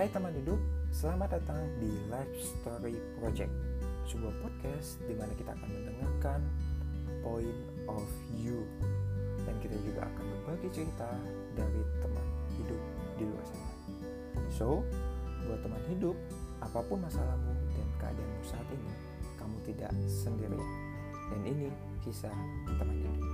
Hai teman hidup, selamat datang di Life Story Project Sebuah podcast di mana kita akan mendengarkan point of view. Dan kita juga akan berbagi cerita dari teman hidup di luar sana. So, buat teman hidup, apa pun masalahmu dan keadaanmu saat ini Kamu tidak sendirian. Dan ini kisah teman hidup.